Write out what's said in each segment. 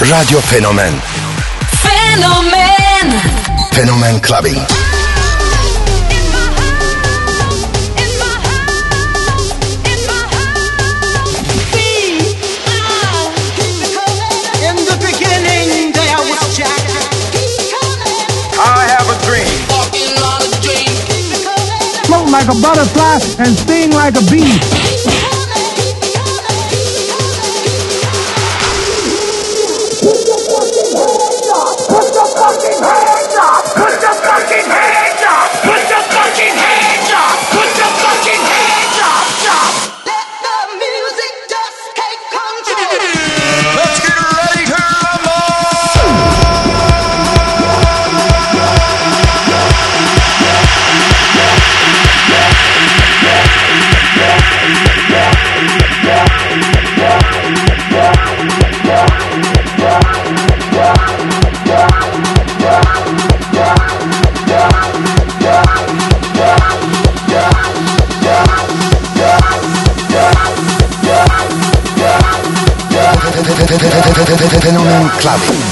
Radio Fenomen Fenomen Fenomen Clubbing. In the beginning, there was Jack. I have a dream. float like a butterfly and sting like a bee. Clubbing.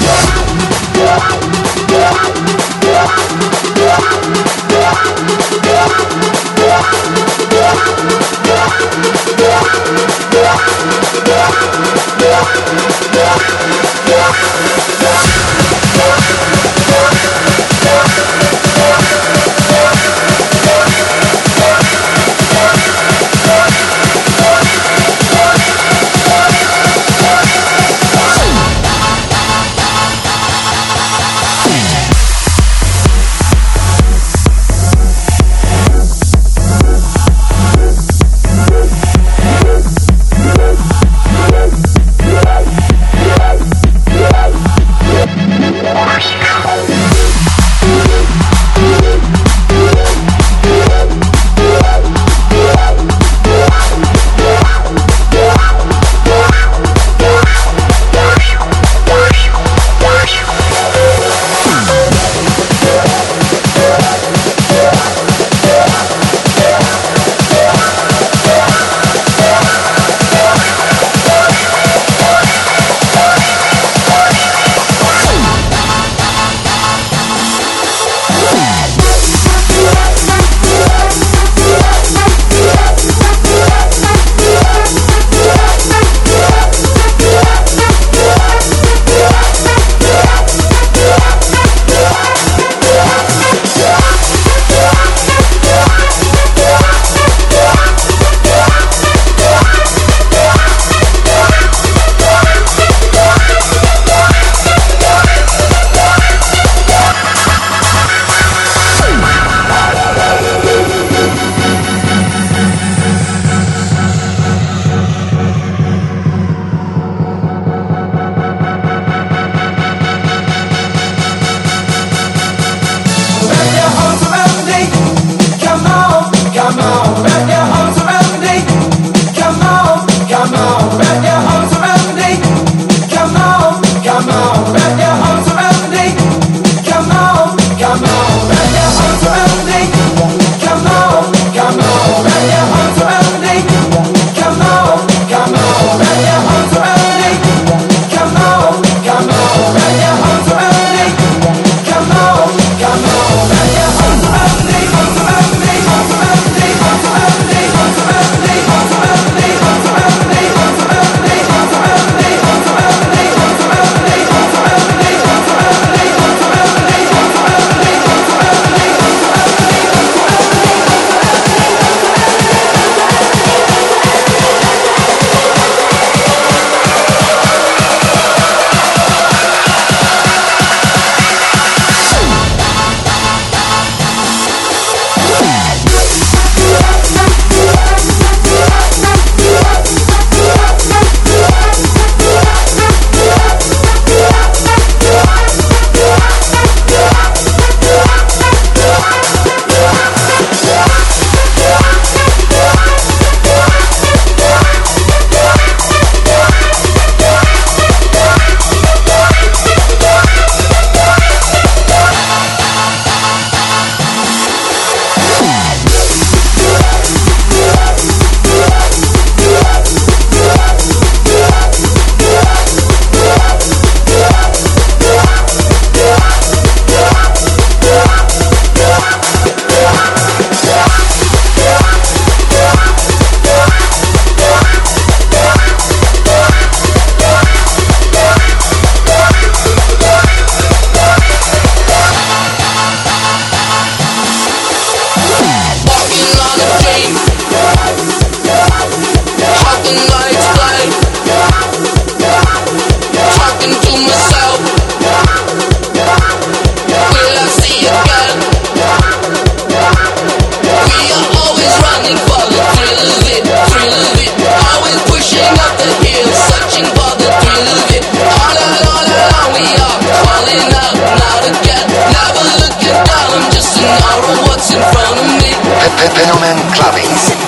Got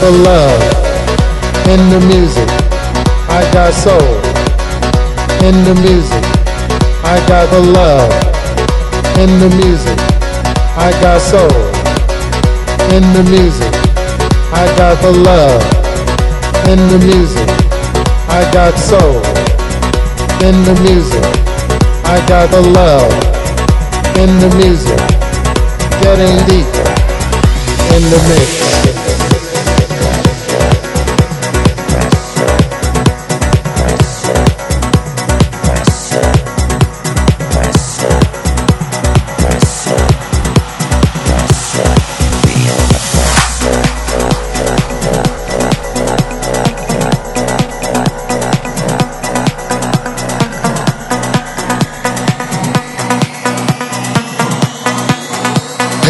the love in the music. I got soul in the music. I got the love in the music. I got soul in the music. I got the love in the music. I got soul in the music. I got the love in the music. Getting deeper in the mix.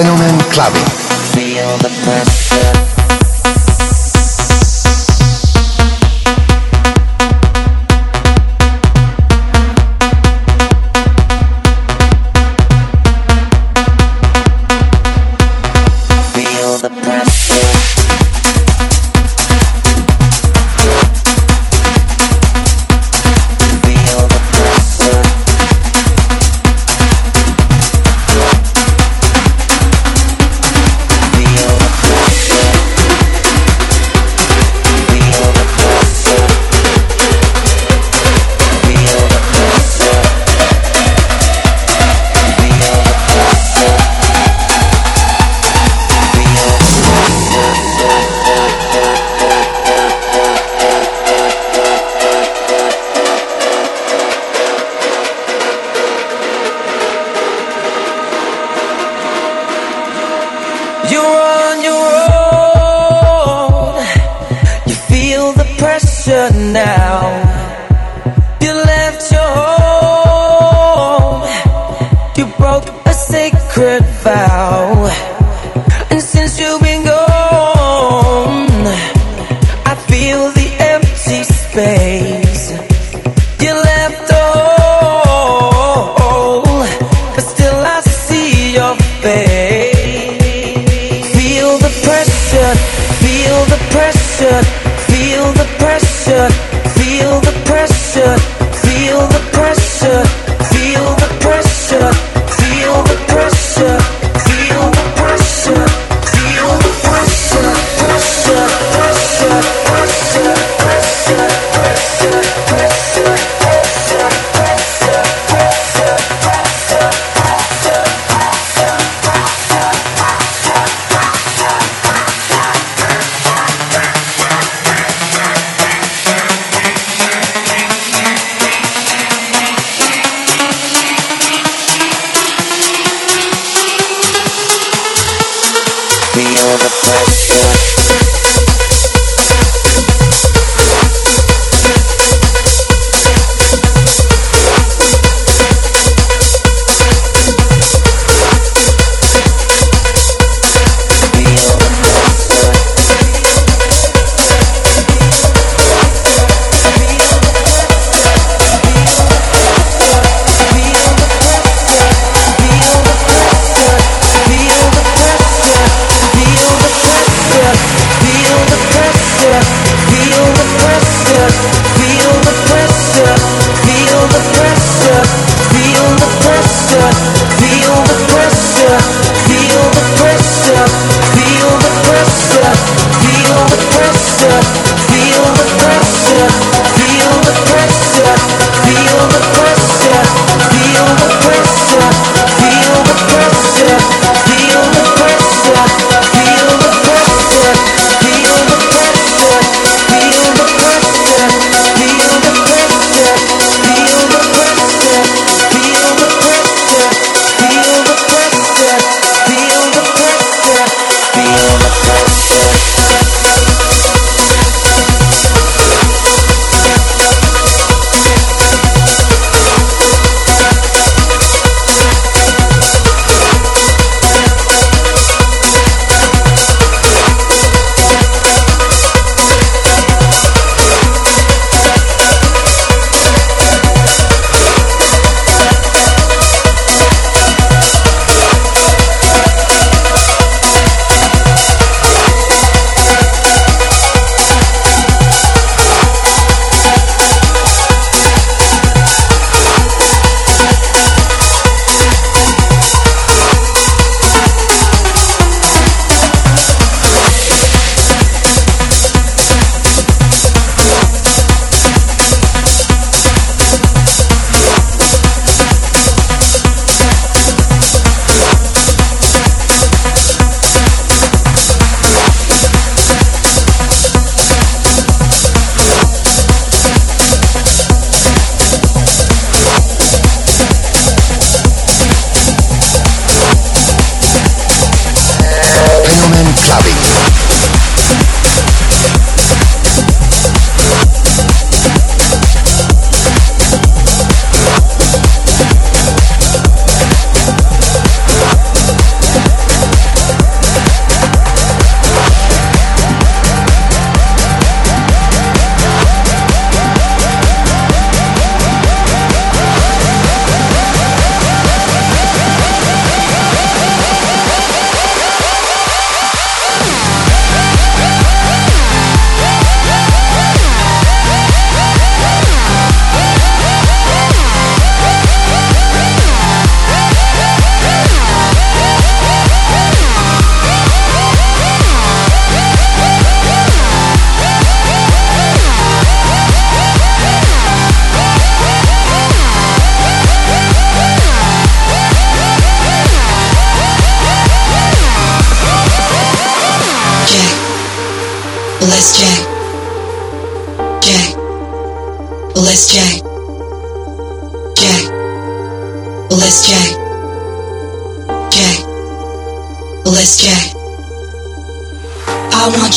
Fenomen Clubbing.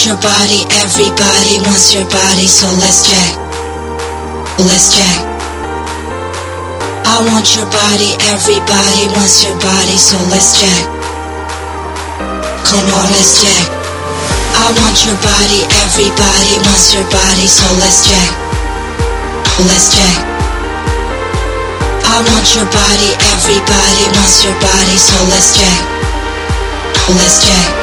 Your body, everybody wants your body, so let's jack. Let's jack. I want your body, everybody wants your body, so let's jack. Come on, let's jack. I want your body, everybody wants your body, so let's jack. Let's jack. I want your body, everybody wants your body, so let's jack. Let's jack.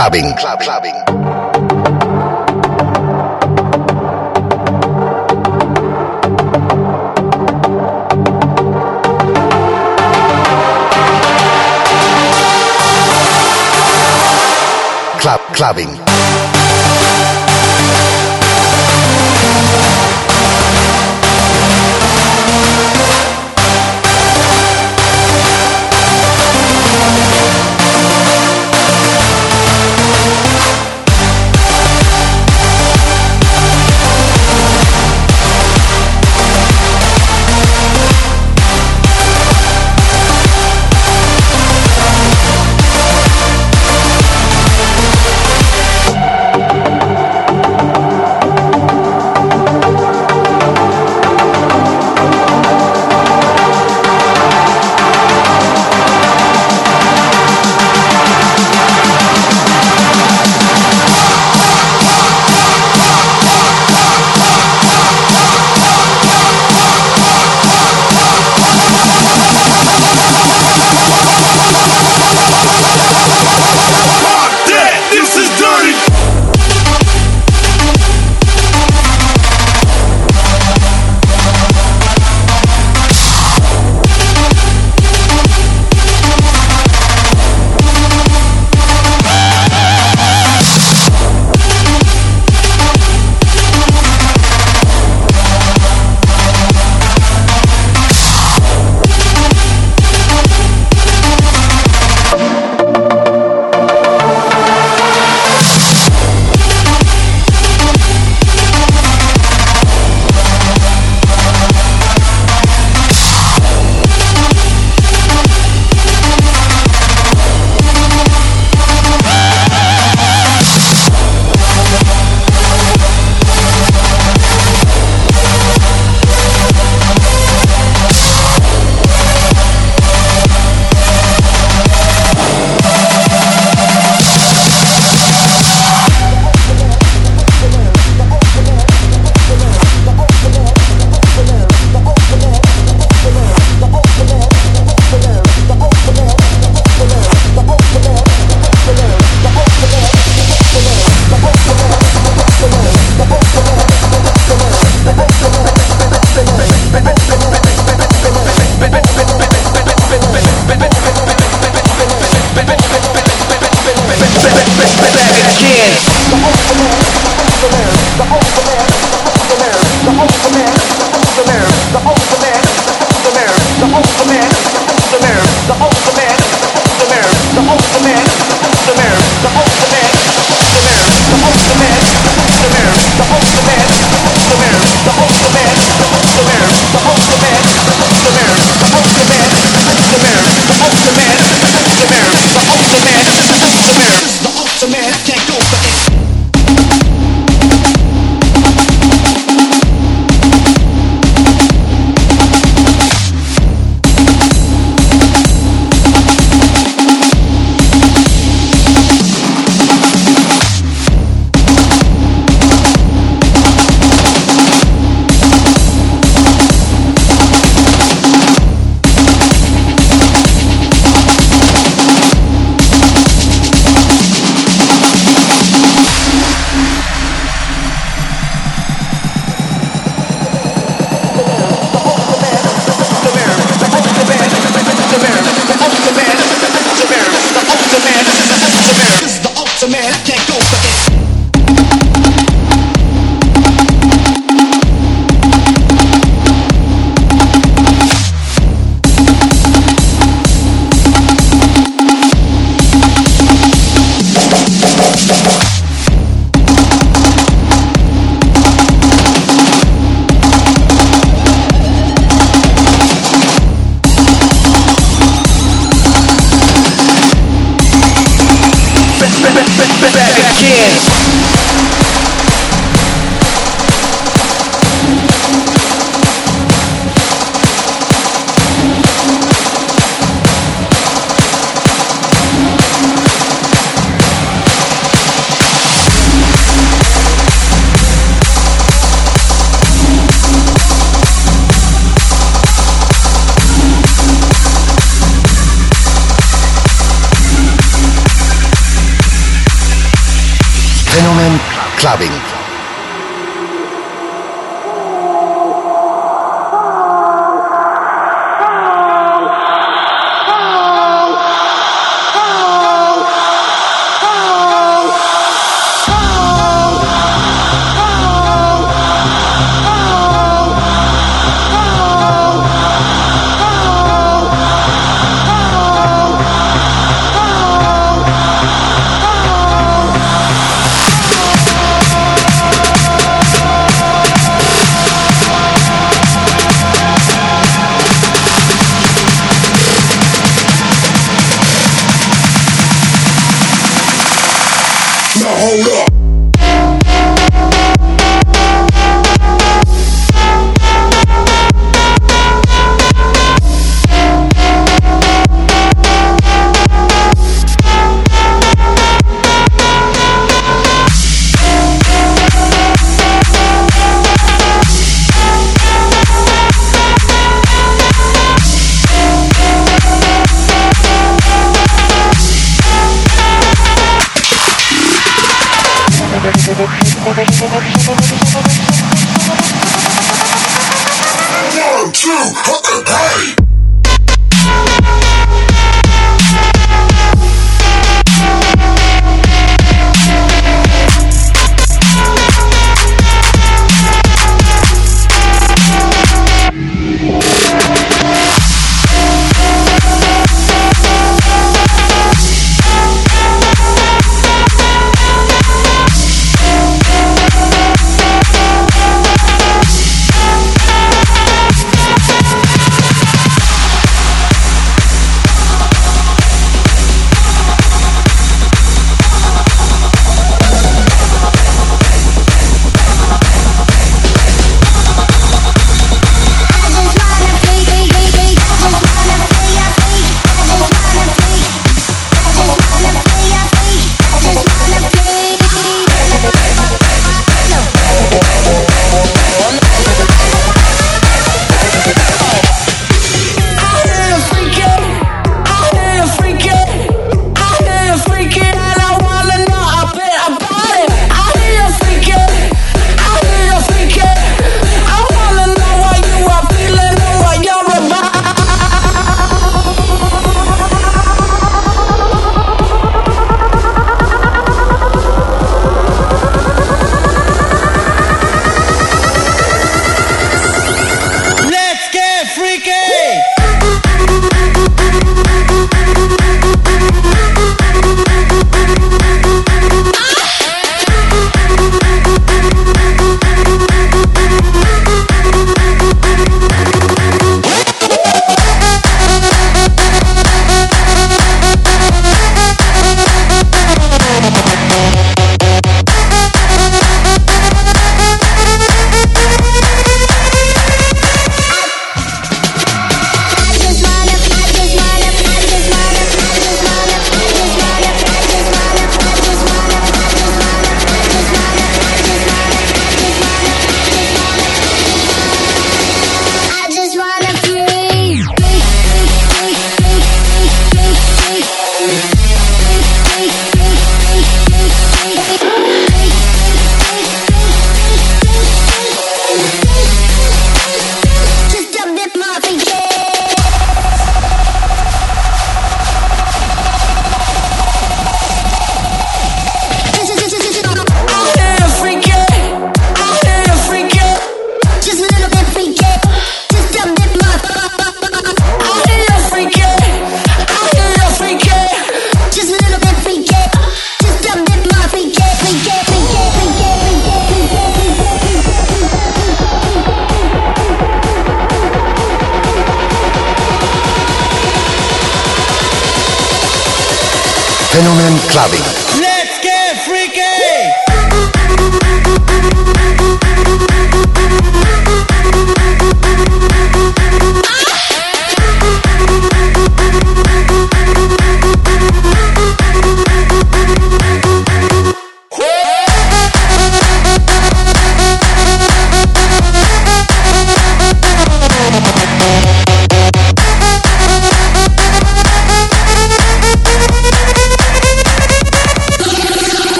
Clubbing. Club, clubbing. Club clubbing.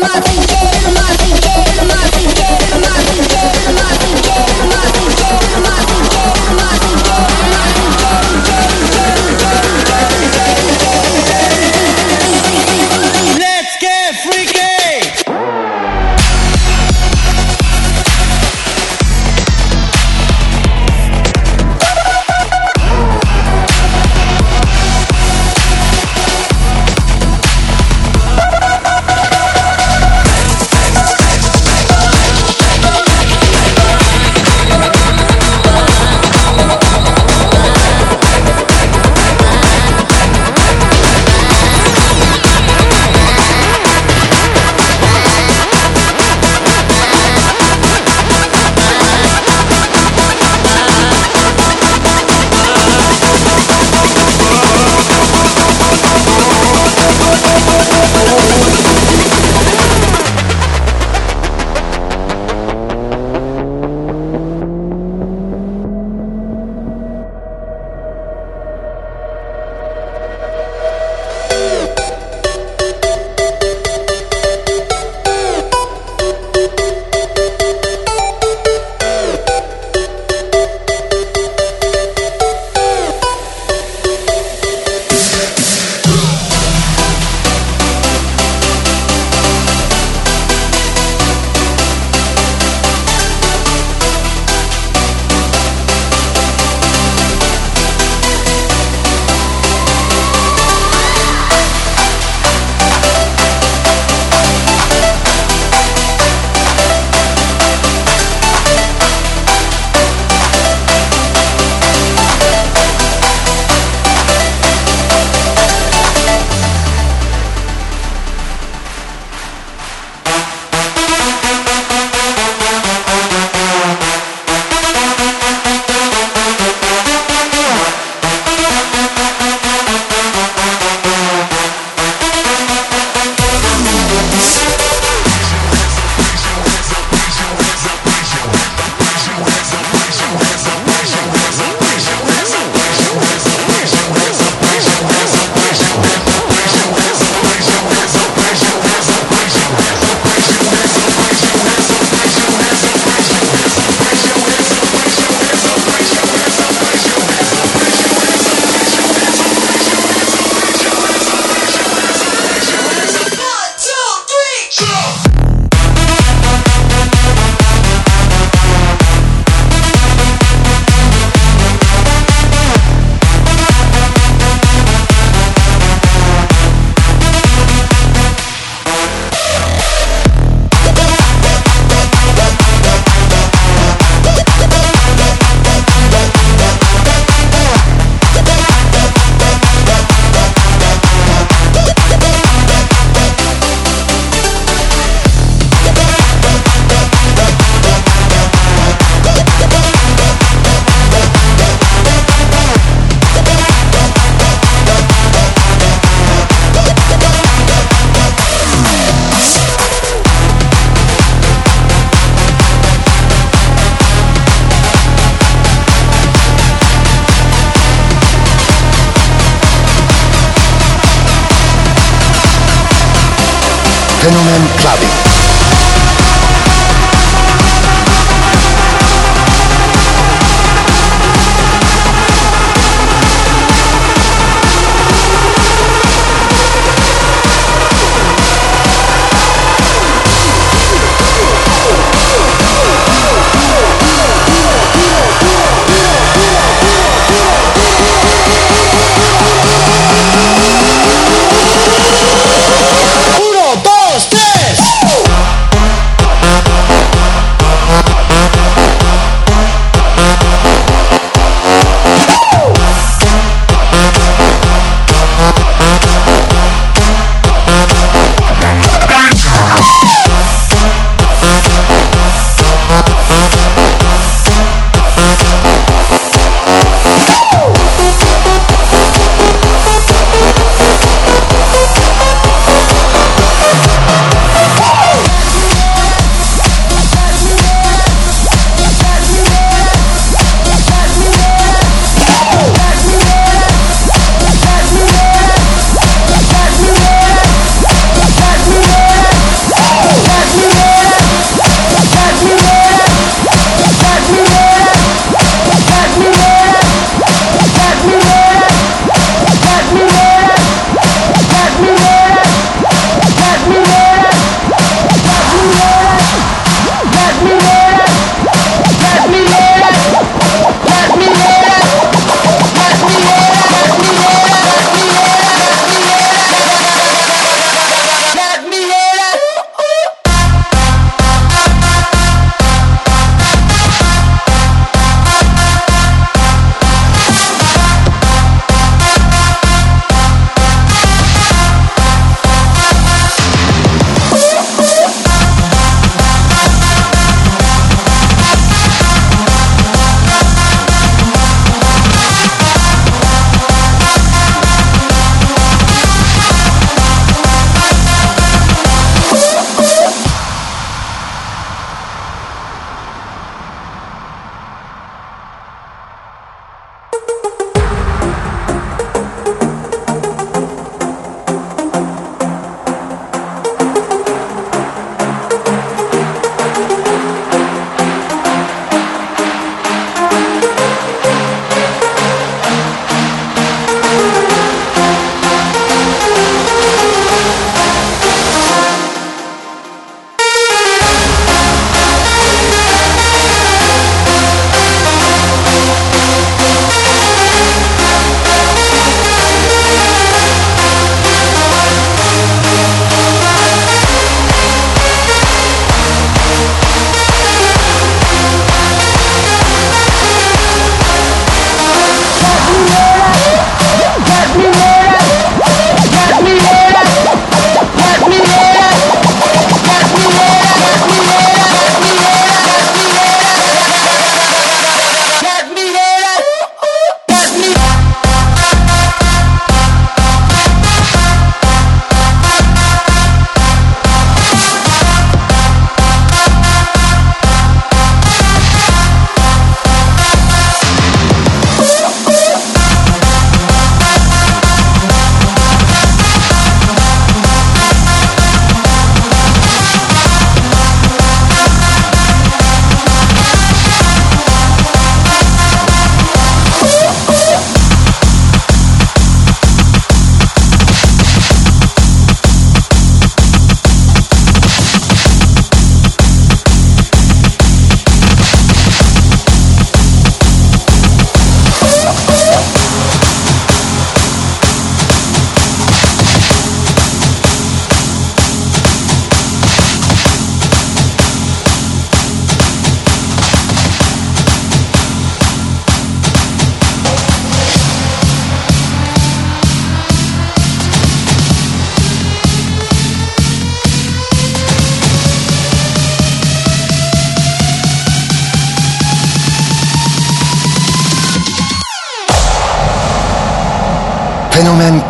Let's Fenomen Clubbing.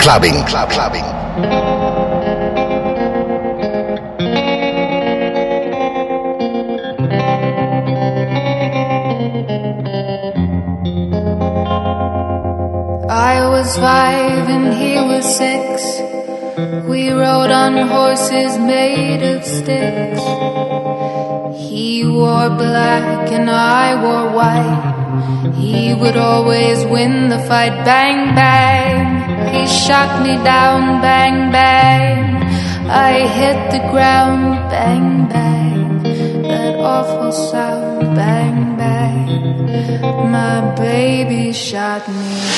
Clubbing. Club Clubbing. I was five and he was six. We rode on horses made of sticks. He wore black and I wore white. He would always win the fight. Bang, bang. Shot me down. Bang, bang. I hit the ground. Bang, bang. That awful sound. Bang, bang. My baby shot me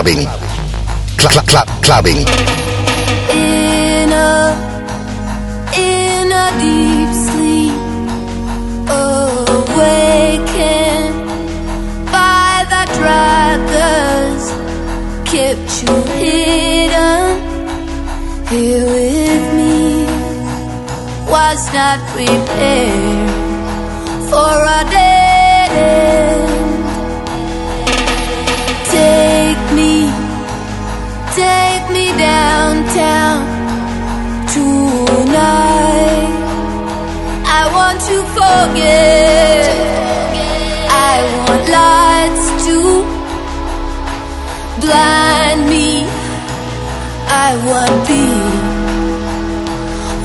clubbing. Cl- cl- cl- clubbing. In a, in a deep sleep, awakened by the dragons, kept you hidden here with me. Was not prepared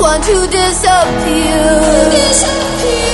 want to disappear. Oh,